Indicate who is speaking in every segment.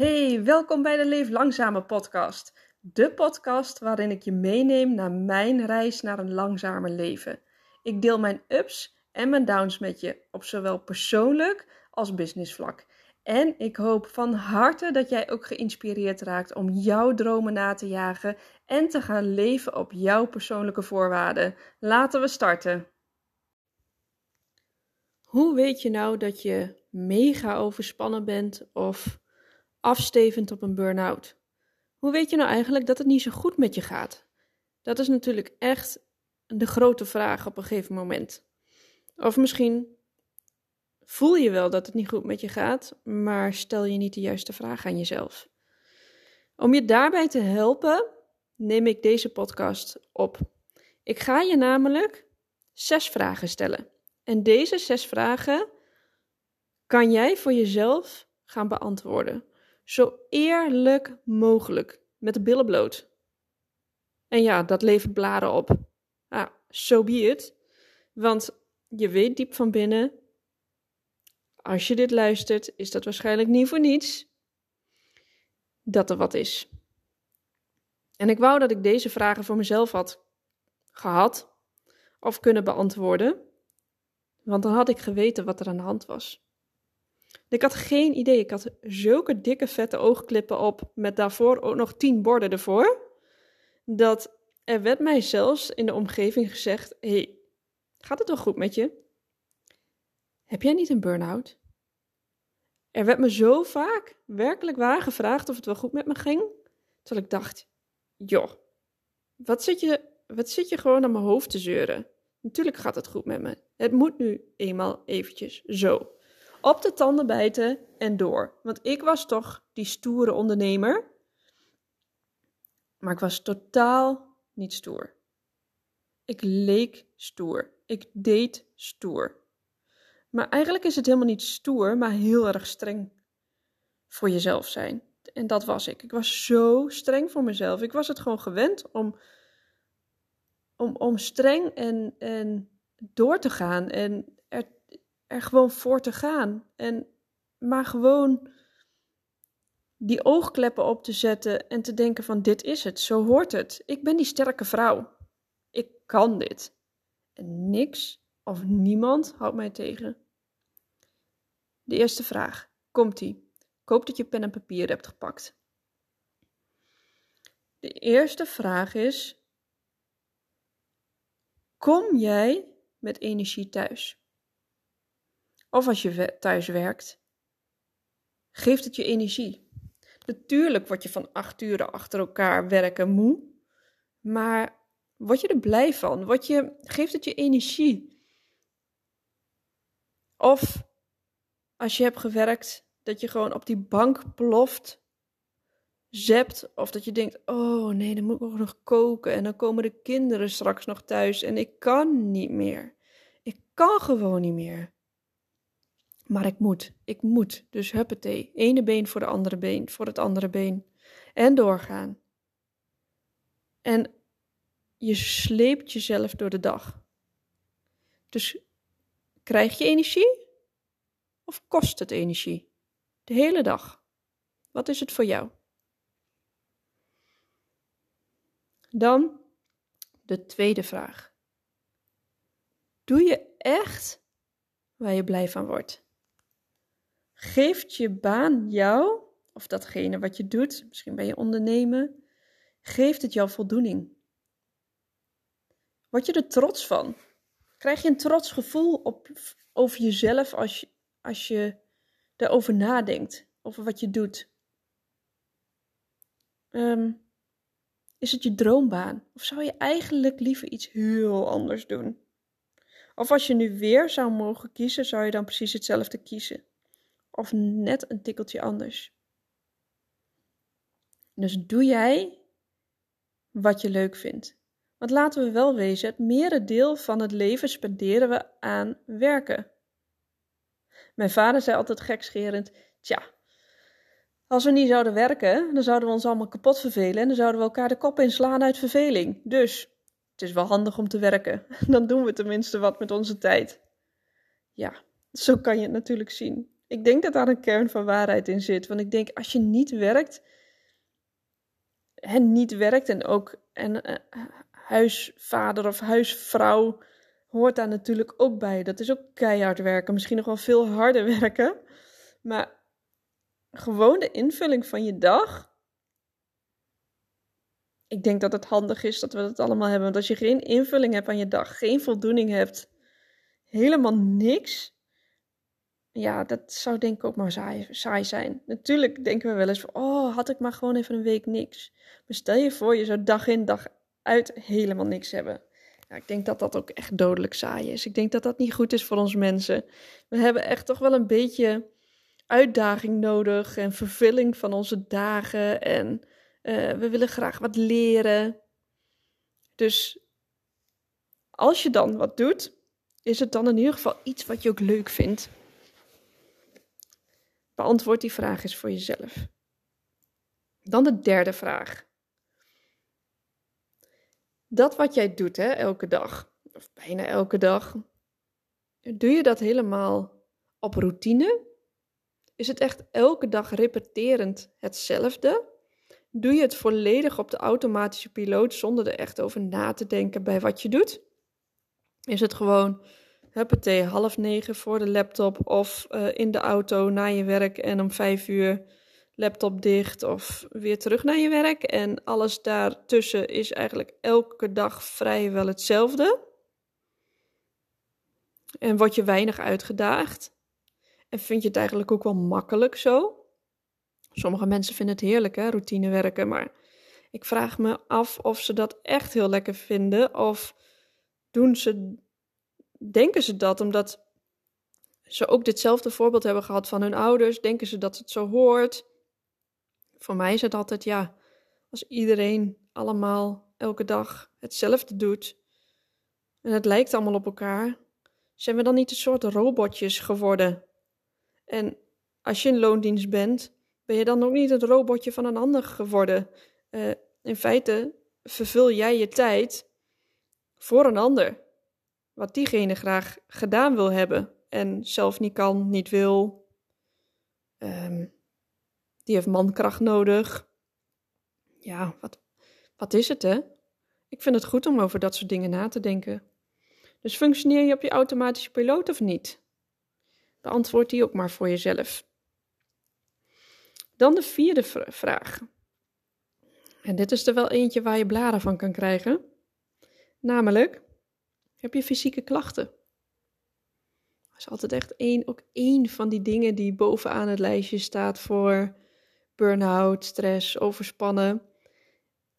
Speaker 1: Hey, welkom bij de Leef Langzame podcast. De podcast waarin ik je meeneem naar mijn reis naar een langzamer leven. Ik deel mijn ups en mijn downs met je op zowel persoonlijk als businessvlak. En ik hoop van harte dat jij ook geïnspireerd raakt om jouw dromen na te jagen en te gaan leven op jouw persoonlijke voorwaarden. Laten we starten. Hoe weet je nou dat je mega overspannen bent of afstevend op een burn-out? Hoe weet je nou eigenlijk dat het niet zo goed met je gaat? Dat is natuurlijk echt de grote vraag op een gegeven moment. Of misschien voel je wel dat het niet goed met je gaat, maar stel je niet de juiste vraag aan jezelf. Om je daarbij te helpen, neem ik deze podcast op. Ik ga je namelijk zes vragen stellen. En deze zes vragen kan jij voor jezelf gaan beantwoorden. Zo eerlijk mogelijk, met de billen bloot. En ja, dat levert blaren op. Ah, so be it. Want je weet diep van binnen, als je dit luistert, is dat waarschijnlijk niet voor niets dat er wat is. En ik wou dat ik deze vragen voor mezelf had gehad of kunnen beantwoorden, want dan had ik geweten wat er aan de hand was. Ik had geen idee. Ik had zulke dikke vette oogklippen op met daarvoor ook nog tien borden ervoor. Dat er werd mij zelfs in de omgeving gezegd: hey, gaat het wel goed met je? Heb jij niet een burn-out? Er werd me zo vaak werkelijk waar gevraagd of het wel goed met me ging. Terwijl ik dacht: joh, wat zit je, wat zit je gewoon aan mijn hoofd te zeuren? Natuurlijk gaat het goed met me. Het moet nu eenmaal eventjes zo op de tanden bijten en door. Want ik was toch die stoere ondernemer. Maar ik was totaal niet stoer. Ik leek stoer. Ik deed stoer. Maar eigenlijk is het helemaal niet stoer, maar heel erg streng voor jezelf zijn. En dat was ik. Ik was zo streng voor mezelf. Ik was het gewoon gewend om, om, om streng en, en door te gaan. En er gewoon voor te gaan. En maar gewoon die oogkleppen op te zetten en te denken van dit is het, zo hoort het. Ik ben die sterke vrouw. Ik kan dit. En niks of niemand houdt mij tegen. De eerste vraag. Komt-ie. Ik hoop dat je pen en papier hebt gepakt. De eerste vraag is: Kom jij met energie thuis? Of als je thuis werkt, geeft het je energie. Natuurlijk word je van acht uren achter elkaar werken moe, maar word je er blij van? Word je, geeft het je energie? Of als je hebt gewerkt, dat je gewoon op die bank ploft, zept, of dat je denkt: oh nee, dan moet ik nog koken en dan komen de kinderen straks nog thuis en ik kan niet meer. Ik kan gewoon niet meer. Maar ik moet, ik moet. Dus huppatee. Ene been voor de andere been, voor het andere been. En doorgaan. En je sleept jezelf door de dag. Dus krijg je energie? Of kost het energie? De hele dag. Wat is het voor jou? Dan de tweede vraag. Doe je echt waar je blij van wordt? Geeft je baan jou, of datgene wat je doet, misschien ben je ondernemen, geeft het jou voldoening? Word je er trots van? Krijg je een trots gevoel op, over jezelf als je, als je erover nadenkt, over wat je doet? Ehm, is het je droombaan? Of zou je eigenlijk liever iets heel anders doen? Of als je nu weer zou mogen kiezen, zou je dan precies hetzelfde kiezen? Of net een tikkeltje anders. Dus doe jij wat je leuk vindt. Want laten we wel wezen, het merendeel van het leven spenderen we aan werken. Mijn vader zei altijd gekscherend: Tja, als we niet zouden werken, dan zouden we ons allemaal kapot vervelen en dan zouden we elkaar de kop inslaan uit verveling. Dus het is wel handig om te werken. Dan doen we tenminste wat met onze tijd. Ja, zo kan je het natuurlijk zien. Ik denk dat daar een kern van waarheid in zit. Want ik denk, als je niet werkt, en niet werkt en ook en, uh, huisvader of huisvrouw hoort daar natuurlijk ook bij. Dat is ook keihard werken, misschien nog wel veel harder werken. Maar gewoon de invulling van je dag. Ik denk dat het handig is dat we dat allemaal hebben. Want als je geen invulling hebt aan je dag, geen voldoening hebt, helemaal niks. Ja, dat zou denk ik ook maar saai, saai zijn. Natuurlijk denken we wel eens van, oh, had ik maar gewoon even een week niks. Maar stel je voor, je zou dag in dag uit helemaal niks hebben. Ja, ik denk dat dat ook echt dodelijk saai is. Ik denk dat dat niet goed is voor ons mensen. We hebben echt toch wel een beetje uitdaging nodig en vervulling van onze dagen. En uh, we willen graag wat leren. Dus als je dan wat doet, is het dan in ieder geval iets wat je ook leuk vindt. Beantwoord die vraag eens voor jezelf. Dan de derde vraag. Dat wat jij doet, hè, elke dag, of bijna elke dag, doe je dat helemaal op routine? Is het echt elke dag repeterend hetzelfde? Doe je het volledig op de automatische piloot zonder er echt over na te denken bij wat je doet? Is het gewoon huppatee, half negen voor de laptop of uh, in de auto naar je werk en om vijf uur laptop dicht of weer terug naar je werk. En alles daartussen is eigenlijk elke dag vrijwel hetzelfde. En word je weinig uitgedaagd. En vind je het eigenlijk ook wel makkelijk zo. Sommige mensen vinden het heerlijk, hè, routine werken. Maar ik vraag me af of ze dat echt heel lekker vinden. Of doen ze denken ze dat omdat ze ook ditzelfde voorbeeld hebben gehad van hun ouders? Denken ze dat het zo hoort? Voor mij is het altijd ja, als iedereen allemaal elke dag hetzelfde doet en het lijkt allemaal op elkaar, zijn we dan niet een soort robotjes geworden? En als je in loondienst bent, ben je dan ook niet het robotje van een ander geworden? Uh, in feite vervul jij je tijd voor een ander wat diegene graag gedaan wil hebben en zelf niet kan, niet wil. Um, die heeft mankracht nodig. Ja, wat, wat is het hè? Ik vind het goed om over dat soort dingen na te denken. Dus functioneer je op je automatische piloot of niet? Beantwoord die ook maar voor jezelf. Dan de vierde vraag. En dit is er wel eentje waar je blaren van kan krijgen. Namelijk, heb je fysieke klachten? Dat is altijd echt één, ook één van die dingen die bovenaan het lijstje staat voor burn-out, stress, overspannen.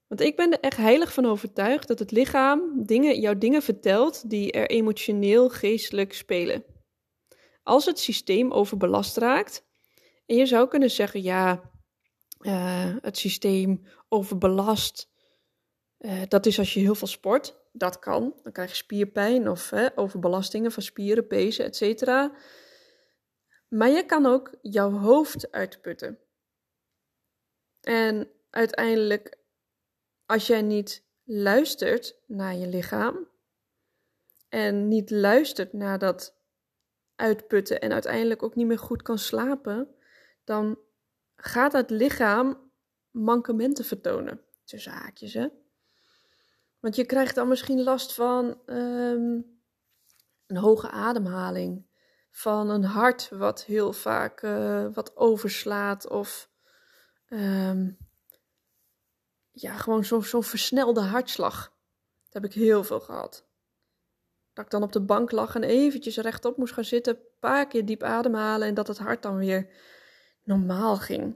Speaker 1: Want ik ben er echt heilig van overtuigd dat het lichaam dingen, jou dingen vertelt die er emotioneel, geestelijk spelen. Als het systeem overbelast raakt, en je zou kunnen zeggen, ja, uh, het systeem overbelast, uh, dat is als je heel veel sport dat kan. Dan krijg je spierpijn of hè, overbelastingen van spieren, pezen, etc. Maar je kan ook jouw hoofd uitputten. En uiteindelijk, als jij niet luistert naar je lichaam en niet luistert naar dat uitputten en uiteindelijk ook niet meer goed kan slapen, dan gaat het lichaam mankementen vertonen. Tussen haakjes, hè. Want je krijgt dan misschien last van ehm, een hoge ademhaling, van een hart wat heel vaak uh, wat overslaat of um, ja, gewoon zo'n zo versnelde hartslag. Dat heb ik heel veel gehad. Dat ik dan op de bank lag en eventjes rechtop moest gaan zitten, een paar keer diep ademhalen en dat het hart dan weer normaal ging.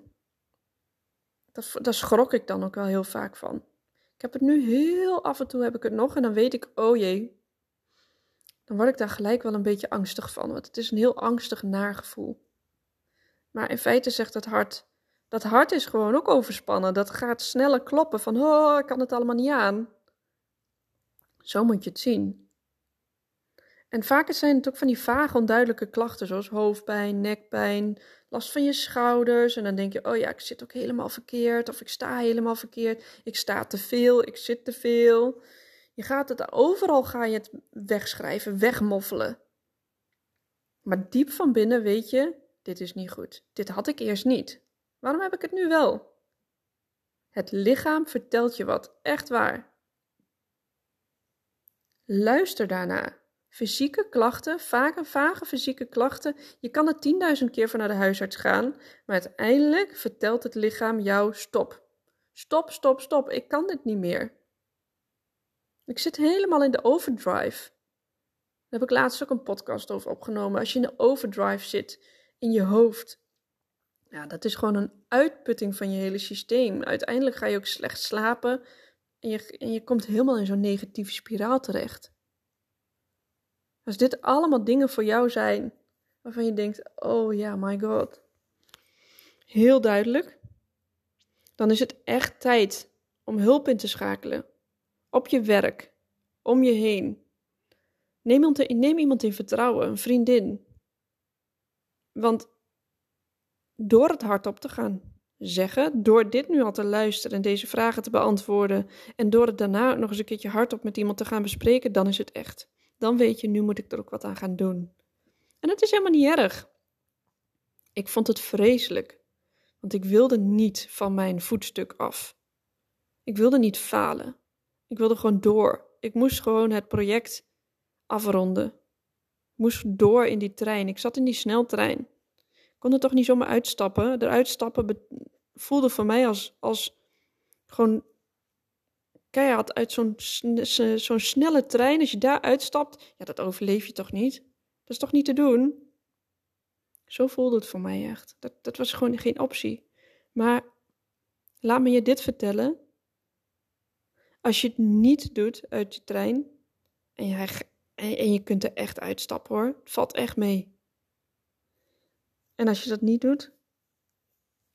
Speaker 1: Dat, daar schrok ik dan ook wel heel vaak van. Ik heb het nu heel af en toe heb ik het nog en dan weet ik, oh jee. Dan word ik daar gelijk wel een beetje angstig van, want het is een heel angstig naargevoel. Maar in feite zegt het hart, dat hart is gewoon ook overspannen. Dat gaat sneller kloppen van, oh, ik kan het allemaal niet aan. Zo moet je het zien. En vaak zijn het ook van die vage, onduidelijke klachten, zoals hoofdpijn, nekpijn, last van je schouders. En dan denk je, oh ja, ik zit ook helemaal verkeerd, of ik sta helemaal verkeerd, ik sta te veel, ik zit te veel. Je gaat het, overal ga je het wegschrijven, wegmoffelen. Maar diep van binnen weet je, dit is niet goed. Dit had ik eerst niet. Waarom heb ik het nu wel? Het lichaam vertelt je wat, echt waar. Luister daarna. Fysieke klachten, vaak een vage fysieke klachten. Je kan er tienduizend keer voor naar de huisarts gaan, maar uiteindelijk vertelt het lichaam jou stop. Stop, stop, stop, ik kan dit niet meer. Ik zit helemaal in de overdrive. Daar heb ik laatst ook een podcast over opgenomen. Als je in de overdrive zit in je hoofd, ja, dat is gewoon een uitputting van je hele systeem. Uiteindelijk ga je ook slecht slapen en je, en je komt helemaal in zo'n negatieve spiraal terecht. Als dit allemaal dingen voor jou zijn waarvan je denkt: oh ja, my god. Heel duidelijk. Dan is het echt tijd om hulp in te schakelen. Op je werk, om je heen. Neem iemand, in, neem iemand in vertrouwen, een vriendin. Want door het hardop te gaan zeggen, door dit nu al te luisteren en deze vragen te beantwoorden en door het daarna nog eens een keertje hardop met iemand te gaan bespreken, dan is het echt. Dan weet je, nu moet ik er ook wat aan gaan doen. En het is helemaal niet erg. Ik vond het vreselijk, want ik wilde niet van mijn voetstuk af. Ik wilde niet falen. Ik wilde gewoon door. Ik moest gewoon het project afronden. Ik moest door in die trein. Ik zat in die sneltrein. Ik kon er toch niet zomaar uitstappen. Eruit stappen voelde voor mij als, als gewoon keihard uit zo'n snelle trein. Als je daar uitstapt, ja, dat overleef je toch niet? Dat is toch niet te doen? Zo voelde het voor mij echt. Dat, dat was gewoon geen optie. Maar laat me je dit vertellen. Als je het niet doet uit de trein en je, en je kunt er echt uitstappen hoor, het valt echt mee. En als je dat niet doet,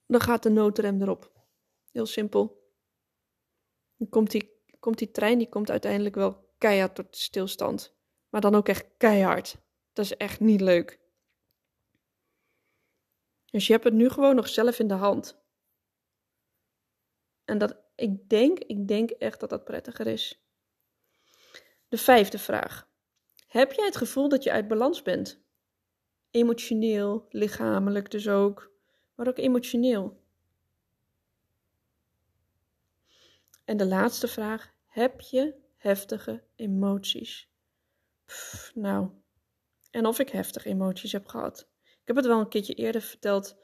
Speaker 1: dan gaat de noodrem erop. Heel simpel. Dan komt die, komt die trein, die komt uiteindelijk wel keihard tot stilstand. Maar dan ook echt keihard. Dat is echt niet leuk. Dus je hebt het nu gewoon nog zelf in de hand. En dat, ik denk, ik denk echt dat dat prettiger is. De vijfde vraag. Heb jij het gevoel dat je uit balans bent? Emotioneel, lichamelijk dus ook, maar ook emotioneel. En de laatste vraag: heb je heftige emoties? nou, en of ik heftige emoties heb gehad. Ik heb het wel een keertje eerder verteld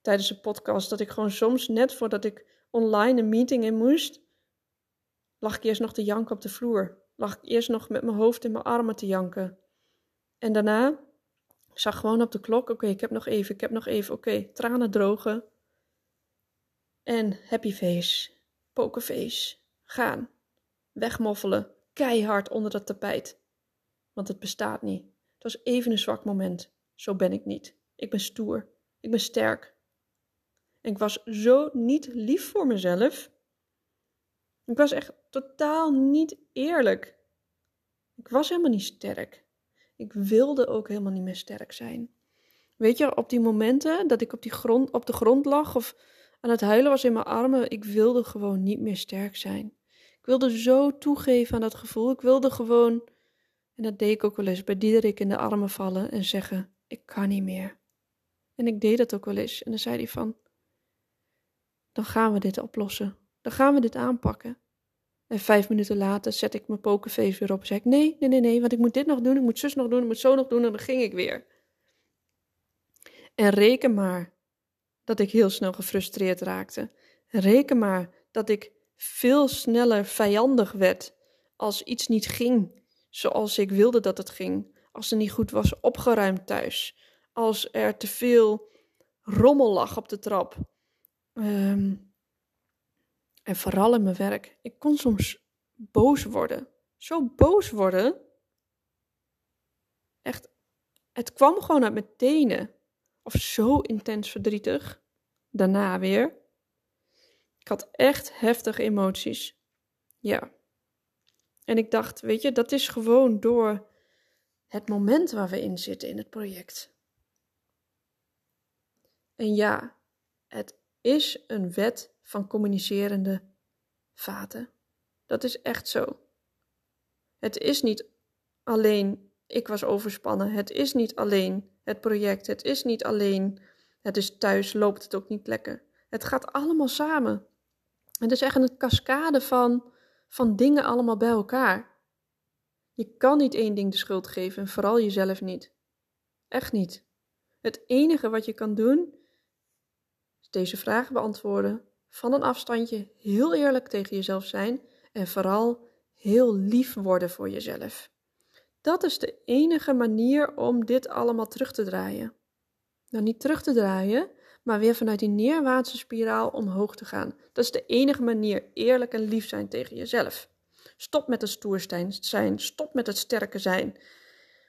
Speaker 1: tijdens de podcast dat ik gewoon soms net voordat ik online een meeting in moest, lag ik eerst nog te janken op de vloer. Lag ik eerst nog met mijn hoofd in mijn armen te janken. En daarna, ik zag gewoon op de klok, oké, ik heb nog even, ik heb nog even, oké, tranen drogen. En happy face, pokerface, gaan. Wegmoffelen, keihard onder dat tapijt. Want het bestaat niet. Het was even een zwak moment. Zo ben ik niet. Ik ben stoer. Ik ben sterk. En ik was zo niet lief voor mezelf. Ik was echt totaal niet eerlijk. Ik was helemaal niet sterk. Ik wilde ook helemaal niet meer sterk zijn. Weet je, op die momenten dat ik op, die grond, op de grond lag of aan het huilen was in mijn armen, ik wilde gewoon niet meer sterk zijn. Ik wilde zo toegeven aan dat gevoel. Ik wilde gewoon, en dat deed ik ook wel eens, bij Diederik in de armen vallen en zeggen: Ik kan niet meer. En ik deed dat ook wel eens. En dan zei hij van: Dan gaan we dit oplossen. Dan gaan we dit aanpakken. En vijf minuten later zet ik mijn pokerface weer op en zeg ik: Nee, nee, nee, nee, want ik moet dit nog doen, ik moet zus nog doen, ik moet zo nog doen. En dan ging ik weer. En reken maar dat ik heel snel gefrustreerd raakte. Reken maar dat ik veel sneller vijandig werd als iets niet ging zoals ik wilde dat het ging. Als er niet goed was opgeruimd thuis. Als er te veel rommel lag op de trap. Um, en vooral in mijn werk. Ik kon soms boos worden. Zo boos worden. Echt, het kwam gewoon uit mijn tenen. Of zo intens verdrietig. Daarna weer. Ik had echt heftige emoties. Ja. En ik dacht, weet je, dat is gewoon door het moment waar we in zitten in het project. En ja, het is een wet van communicerende vaten. Dat is echt zo. Het is niet alleen ik was overspannen. Het is niet alleen het project. Het is niet alleen. Het is thuis, loopt het ook niet lekker. Het gaat allemaal samen. Het is echt een cascade van, van dingen allemaal bij elkaar. Je kan niet één ding de schuld geven en vooral jezelf niet. Echt niet. Het enige wat je kan doen is deze vragen beantwoorden, van een afstandje heel eerlijk tegen jezelf zijn en vooral heel lief worden voor jezelf. Dat is de enige manier om dit allemaal terug te draaien. Nou, niet terug te draaien, maar weer vanuit die neerwaartse spiraal omhoog te gaan. Dat is de enige manier eerlijk en lief zijn tegen jezelf. Stop met het stoer zijn, stop met het sterke zijn.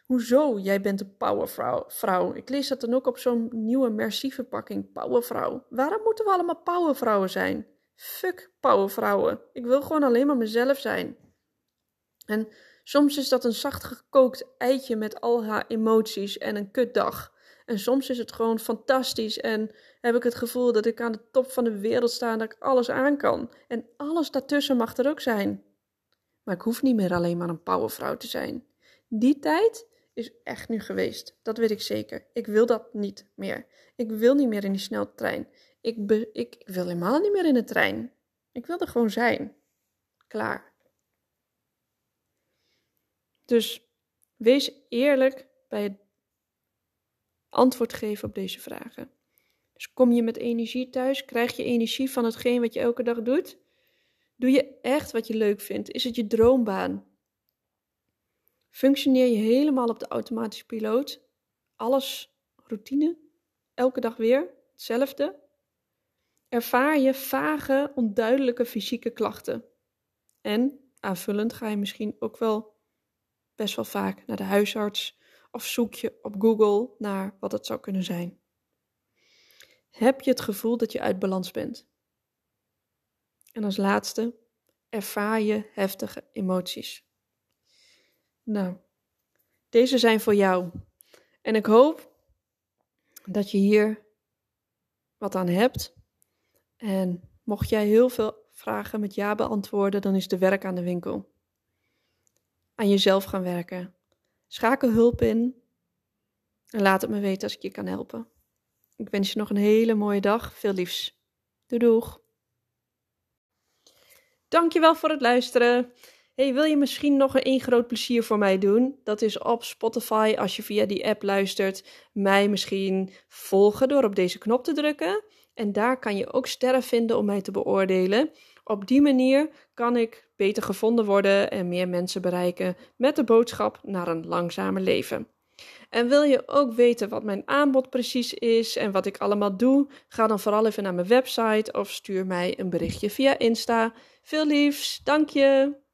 Speaker 1: Hoezo? Jij bent een powervrouw. Ik lees dat dan ook op zo'n nieuwe Merci-verpakking. Powervrouw. Waarom moeten we allemaal powervrouwen zijn? Fuck powervrouwen. Ik wil gewoon alleen maar mezelf zijn. En soms is dat een zacht gekookt eitje met al haar emoties en een kutdag. En soms is het gewoon fantastisch en heb ik het gevoel dat ik aan de top van de wereld sta en dat ik alles aan kan. En alles daartussen mag er ook zijn. Maar ik hoef niet meer alleen maar een powervrouw te zijn. Die tijd is echt nu geweest. Dat weet ik zeker. Ik wil dat niet meer. Ik wil niet meer in die sneltrein. Ik, ik, ik wil helemaal niet meer in de trein. Ik wil er gewoon zijn. Klaar. Dus wees eerlijk bij het antwoord geven op deze vragen. Dus kom je met energie thuis? Krijg je energie van hetgeen wat je elke dag doet? Doe je echt wat je leuk vindt? Is het je droombaan? Functioneer je helemaal op de automatische piloot? Alles routine? Elke dag weer hetzelfde? Ervaar je vage, onduidelijke fysieke klachten? En aanvullend ga je misschien ook wel best wel vaak naar de huisarts of zoek je op Google naar wat het zou kunnen zijn. Heb je het gevoel dat je uit balans bent? En als laatste, ervaar je heftige emoties. Nou, deze zijn voor jou. En ik hoop dat je hier wat aan hebt. En mocht jij heel veel vragen met ja beantwoorden, dan is de werk aan de winkel. Aan jezelf gaan werken. Schakel hulp in en laat het me weten als ik je kan helpen. Ik wens je nog een hele mooie dag. Veel liefs. Doei doeg. Dankjewel voor het luisteren. Hey, wil je misschien nog een groot plezier voor mij doen? Dat is op Spotify, als je via die app luistert, mij misschien volgen door op deze knop te drukken. En daar kan je ook sterren vinden om mij te beoordelen. Op die manier kan ik beter gevonden worden en meer mensen bereiken met de boodschap naar een langzamer leven. En wil je ook weten wat mijn aanbod precies is en wat ik allemaal doe? Ga dan vooral even naar mijn website of stuur mij een berichtje via Insta. Veel liefs, dank je!